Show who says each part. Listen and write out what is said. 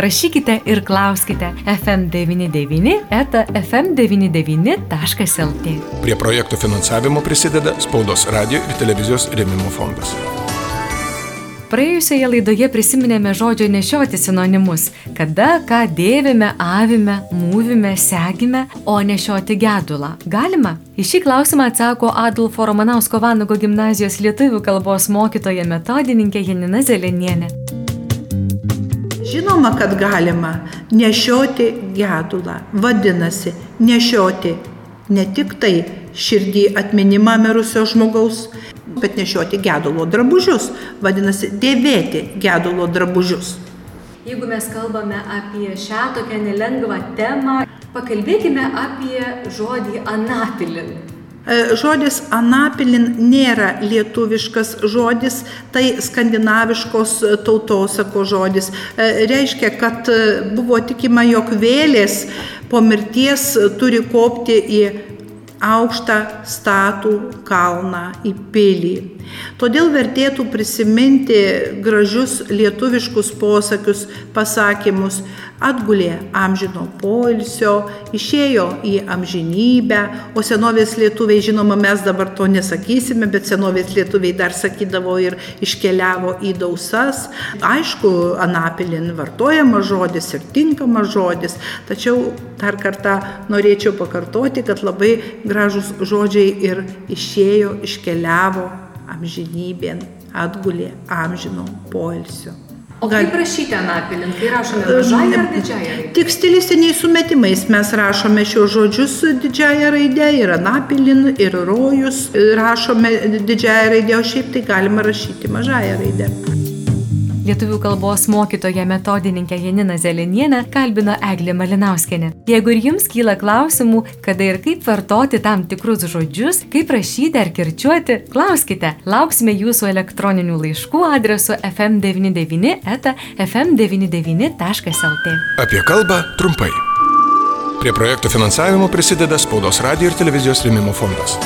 Speaker 1: Rašykite ir klauskite FM99 eta fm99.lt.
Speaker 2: Prie projektų finansavimo prisideda Spaudos radio ir televizijos rėmimo fondas.
Speaker 1: Praėjusioje laidoje prisiminėme žodžio nešioti sinonimus - kada, ką dėvime, avime, mūvime, segime, o nešioti gedulą. Galima? Į šį klausimą atsako Adolfo Romanausko Vanago gimnazijos lietuvių kalbos mokytoja metodininkė Janina Zelenienė.
Speaker 3: Žinoma, kad galima nešioti gedulą. Vadinasi, nešioti ne tik tai širdį atminimą mirusio žmogaus, bet nešioti gedulo drabužius. Vadinasi, dėvėti gedulo drabužius.
Speaker 1: Jeigu mes kalbame apie šią tokią nelengvą temą, pakalbėkime apie žodį anapilin.
Speaker 3: E, žodis anapilin nėra lietuviškas žodis, tai skandinaviškos tautosako žodis. E, reiškia, kad buvo tikima, jog vėlės po mirties turi kopti į aukštą statų kalną, į pilį. Todėl vertėtų prisiminti gražius lietuviškus posakius, pasakymus, atgulė amžino poilsio, išėjo į amžinybę, o senovės lietuviai, žinoma, mes dabar to nesakysime, bet senovės lietuviai dar sakydavo ir iškeliavo į dausas. Aišku, anapilin vartojamas žodis ir tinkamas žodis, tačiau dar kartą norėčiau pakartoti, kad labai gražus žodžiai ir išėjo, iškeliavo amžinybėn, atgulė amžino poilsio.
Speaker 1: O kaip rašyti anapilin, kai rašome mažąją ar didžiąją raidę?
Speaker 3: Tik stilistiniais sumetimais mes rašome šios žodžius didžiąją raidę ir anapilin, ir rojus rašome didžiąją raidę, o šiaip tai galima rašyti mažąją raidę.
Speaker 1: Lietuvių kalbos mokytoja metodininkė Janina Zelenienė kalbino Eglė Malinauskenė. Jeigu ir jums kyla klausimų, kada ir kaip vartoti tam tikrus žodžius, kaip rašyti ar kirčiuoti, klauskite. Lauksime jūsų elektroninių laiškų adresu fm99 eta fm99.lt.
Speaker 2: Apie kalbą trumpai. Prie projektų finansavimo prisideda Spaudos radio ir televizijos rėmimo fondas.